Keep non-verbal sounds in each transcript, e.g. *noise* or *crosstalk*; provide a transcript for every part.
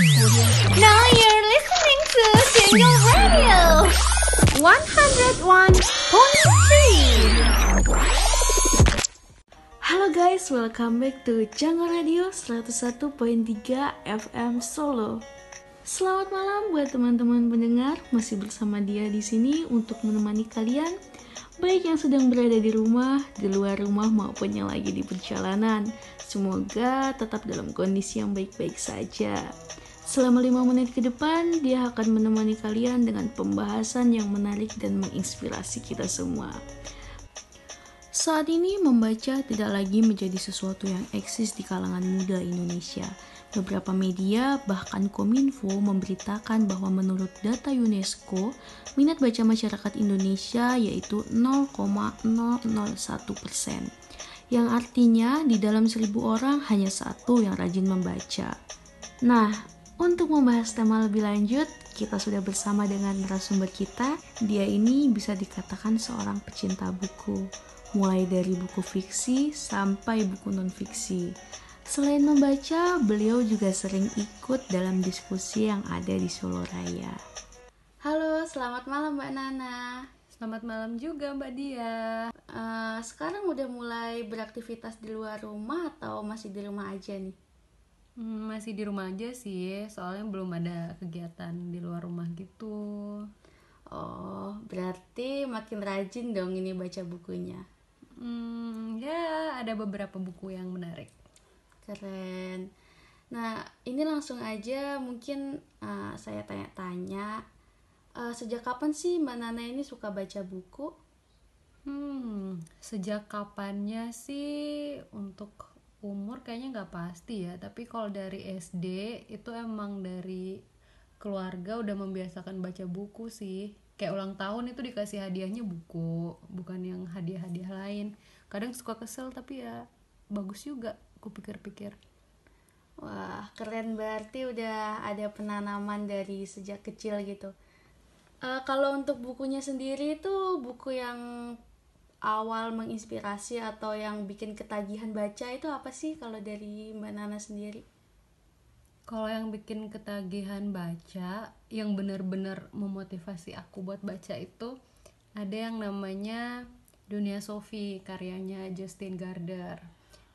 Now you're listening to Jingle Radio 101.3 Halo guys, welcome back to Jango Radio 101.3 FM Solo. Selamat malam buat teman-teman pendengar, masih bersama dia di sini untuk menemani kalian, baik yang sedang berada di rumah, di luar rumah maupun yang lagi di perjalanan. Semoga tetap dalam kondisi yang baik-baik saja. Selama 5 menit ke depan, dia akan menemani kalian dengan pembahasan yang menarik dan menginspirasi kita semua. Saat ini membaca tidak lagi menjadi sesuatu yang eksis di kalangan muda Indonesia. Beberapa media, bahkan Kominfo, memberitakan bahwa menurut data UNESCO, minat baca masyarakat Indonesia yaitu 0,001 persen. Yang artinya di dalam seribu orang hanya satu yang rajin membaca. Nah, untuk membahas tema lebih lanjut, kita sudah bersama dengan narasumber kita. Dia ini bisa dikatakan seorang pecinta buku, mulai dari buku fiksi sampai buku non-fiksi. Selain membaca, beliau juga sering ikut dalam diskusi yang ada di Solo Raya. Halo, selamat malam Mbak Nana. Selamat malam juga Mbak Dia. Uh, sekarang udah mulai beraktivitas di luar rumah atau masih di rumah aja nih? Hmm, masih di rumah aja sih, soalnya belum ada kegiatan di luar rumah gitu. Oh, berarti makin rajin dong ini baca bukunya. Hmm, ya ada beberapa buku yang menarik. Keren. Nah, ini langsung aja mungkin uh, saya tanya-tanya. Uh, sejak kapan sih Mbak Nana ini suka baca buku? Hmm, sejak kapannya sih untuk umur kayaknya nggak pasti ya. Tapi kalau dari SD itu emang dari keluarga udah membiasakan baca buku sih. Kayak ulang tahun itu dikasih hadiahnya buku, bukan yang hadiah-hadiah lain. Kadang suka kesel tapi ya bagus juga aku pikir-pikir wah keren berarti udah ada penanaman dari sejak kecil gitu uh, kalau untuk bukunya sendiri itu buku yang awal menginspirasi atau yang bikin ketagihan baca itu apa sih kalau dari mbak Nana sendiri? Kalau yang bikin ketagihan baca yang benar-benar memotivasi aku buat baca itu ada yang namanya Dunia Sophie karyanya Justin Gardner.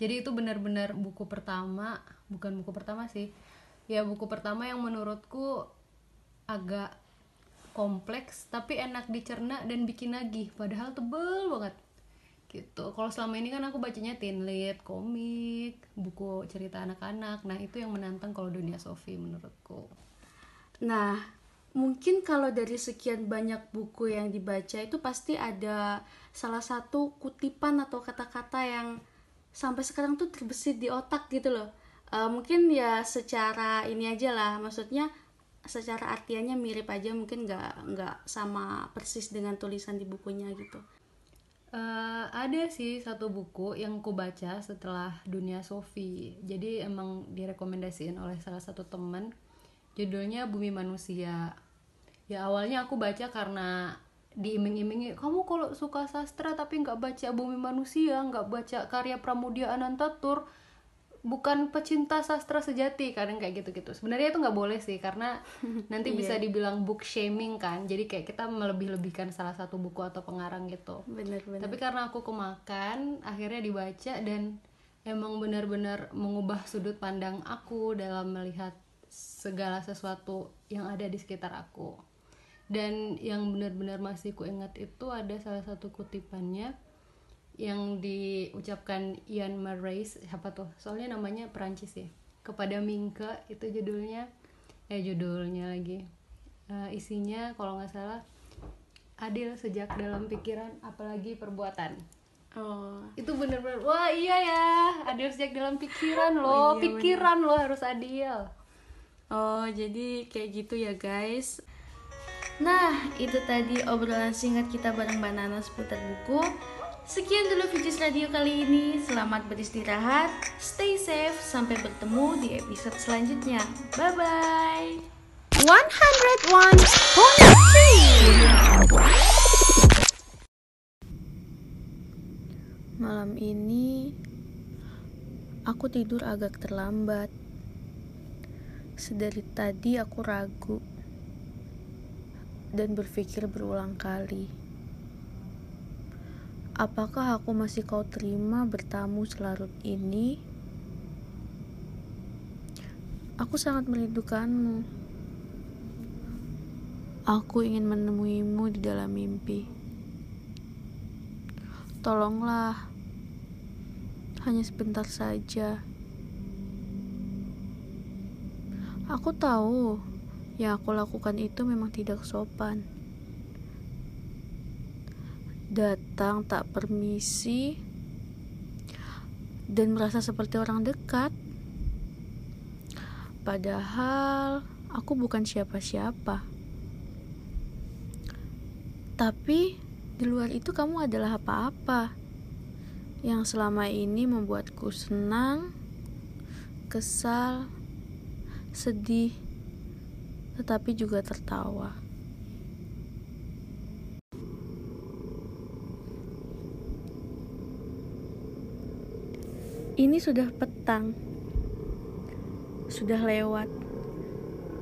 Jadi itu benar-benar buku pertama bukan buku pertama sih ya buku pertama yang menurutku agak kompleks tapi enak dicerna dan bikin nagih. Padahal tebel banget. Gitu. Kalau selama ini kan aku bacanya teen lit komik buku cerita anak-anak. Nah itu yang menantang kalau dunia Sofi menurutku. Nah mungkin kalau dari sekian banyak buku yang dibaca itu pasti ada salah satu kutipan atau kata-kata yang sampai sekarang tuh terbesit di otak gitu loh. Uh, mungkin ya secara ini aja lah. Maksudnya secara artiannya mirip aja mungkin nggak nggak sama persis dengan tulisan di bukunya gitu. Uh, ada sih satu buku yang ku baca setelah dunia Sofi jadi emang direkomendasiin oleh salah satu teman judulnya Bumi Manusia. Ya awalnya aku baca karena diiming-imingi kamu kalau suka sastra tapi nggak baca bumi manusia nggak baca karya Pramudia Anantatur bukan pecinta sastra sejati kadang kayak gitu-gitu sebenarnya itu nggak boleh sih karena *laughs* nanti yeah. bisa dibilang book shaming kan jadi kayak kita melebih-lebihkan salah satu buku atau pengarang gitu bener, bener. tapi karena aku kemakan akhirnya dibaca dan emang benar-benar mengubah sudut pandang aku dalam melihat segala sesuatu yang ada di sekitar aku dan yang benar-benar masih ku ingat itu ada salah satu kutipannya yang diucapkan Ian Murray siapa tuh? Soalnya namanya Perancis ya. Kepada Mingke itu judulnya. Eh judulnya lagi. Uh, isinya kalau nggak salah adil sejak dalam pikiran apalagi perbuatan. Oh. Itu bener-bener wah iya ya. Adil sejak dalam pikiran loh. Oh, iya, pikiran bener. lo harus adil. Oh jadi kayak gitu ya guys. Nah, itu tadi obrolan singkat kita bareng Mbak Nana seputar buku. Sekian dulu Fijis Radio kali ini. Selamat beristirahat, stay safe, sampai bertemu di episode selanjutnya. Bye bye. 101.3 Malam ini aku tidur agak terlambat. Sedari tadi aku ragu dan berpikir berulang kali. Apakah aku masih kau terima bertamu selarut ini? Aku sangat merindukanmu. Aku ingin menemuimu di dalam mimpi. Tolonglah, hanya sebentar saja. Aku tahu yang aku lakukan itu memang tidak sopan datang tak permisi dan merasa seperti orang dekat. Padahal aku bukan siapa-siapa. Tapi di luar itu kamu adalah apa-apa yang selama ini membuatku senang, kesal, sedih, tetapi juga tertawa. Ini sudah petang. Sudah lewat.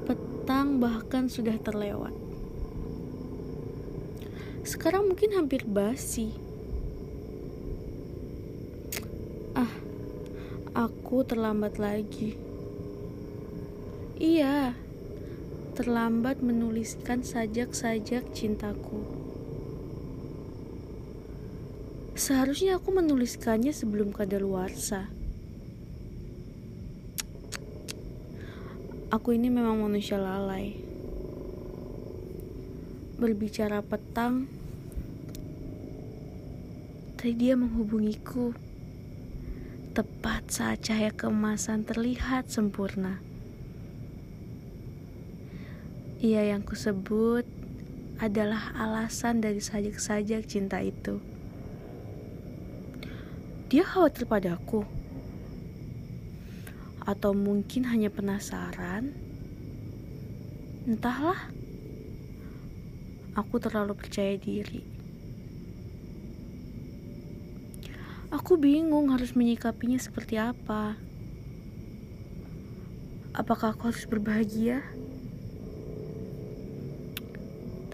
Petang bahkan sudah terlewat. Sekarang mungkin hampir basi. Ah, aku terlambat lagi. Iya, terlambat menuliskan sajak-sajak cintaku. Seharusnya aku menuliskannya sebelum kadaluarsa. Aku ini memang manusia lalai. Berbicara petang, tadi dia menghubungiku. Tepat saat cahaya keemasan terlihat sempurna. Ia yang kusebut adalah alasan dari sajak-sajak cinta itu. Dia khawatir padaku. Atau mungkin hanya penasaran. Entahlah. Aku terlalu percaya diri. Aku bingung harus menyikapinya seperti apa. Apakah aku harus berbahagia?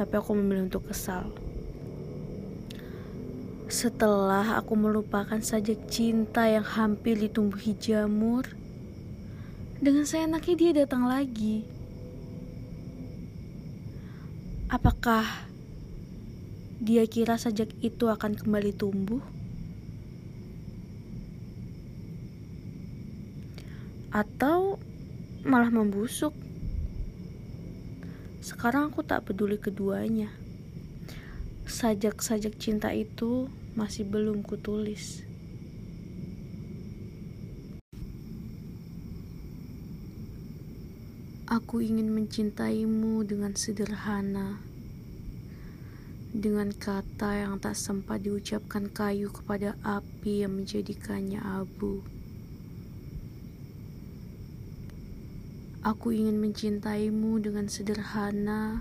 Tapi aku memilih untuk kesal. Setelah aku melupakan sajak cinta yang hampir ditumbuhi jamur, dengan seenaknya dia datang lagi. Apakah dia kira sajak itu akan kembali tumbuh? Atau malah membusuk? Sekarang aku tak peduli keduanya sajak-sajak cinta itu masih belum kutulis. Aku ingin mencintaimu dengan sederhana, dengan kata yang tak sempat diucapkan kayu kepada api yang menjadikannya abu. Aku ingin mencintaimu dengan sederhana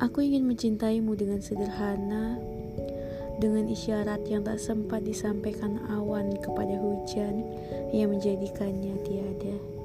Aku ingin mencintaimu dengan sederhana, dengan isyarat yang tak sempat disampaikan awan kepada hujan yang menjadikannya tiada.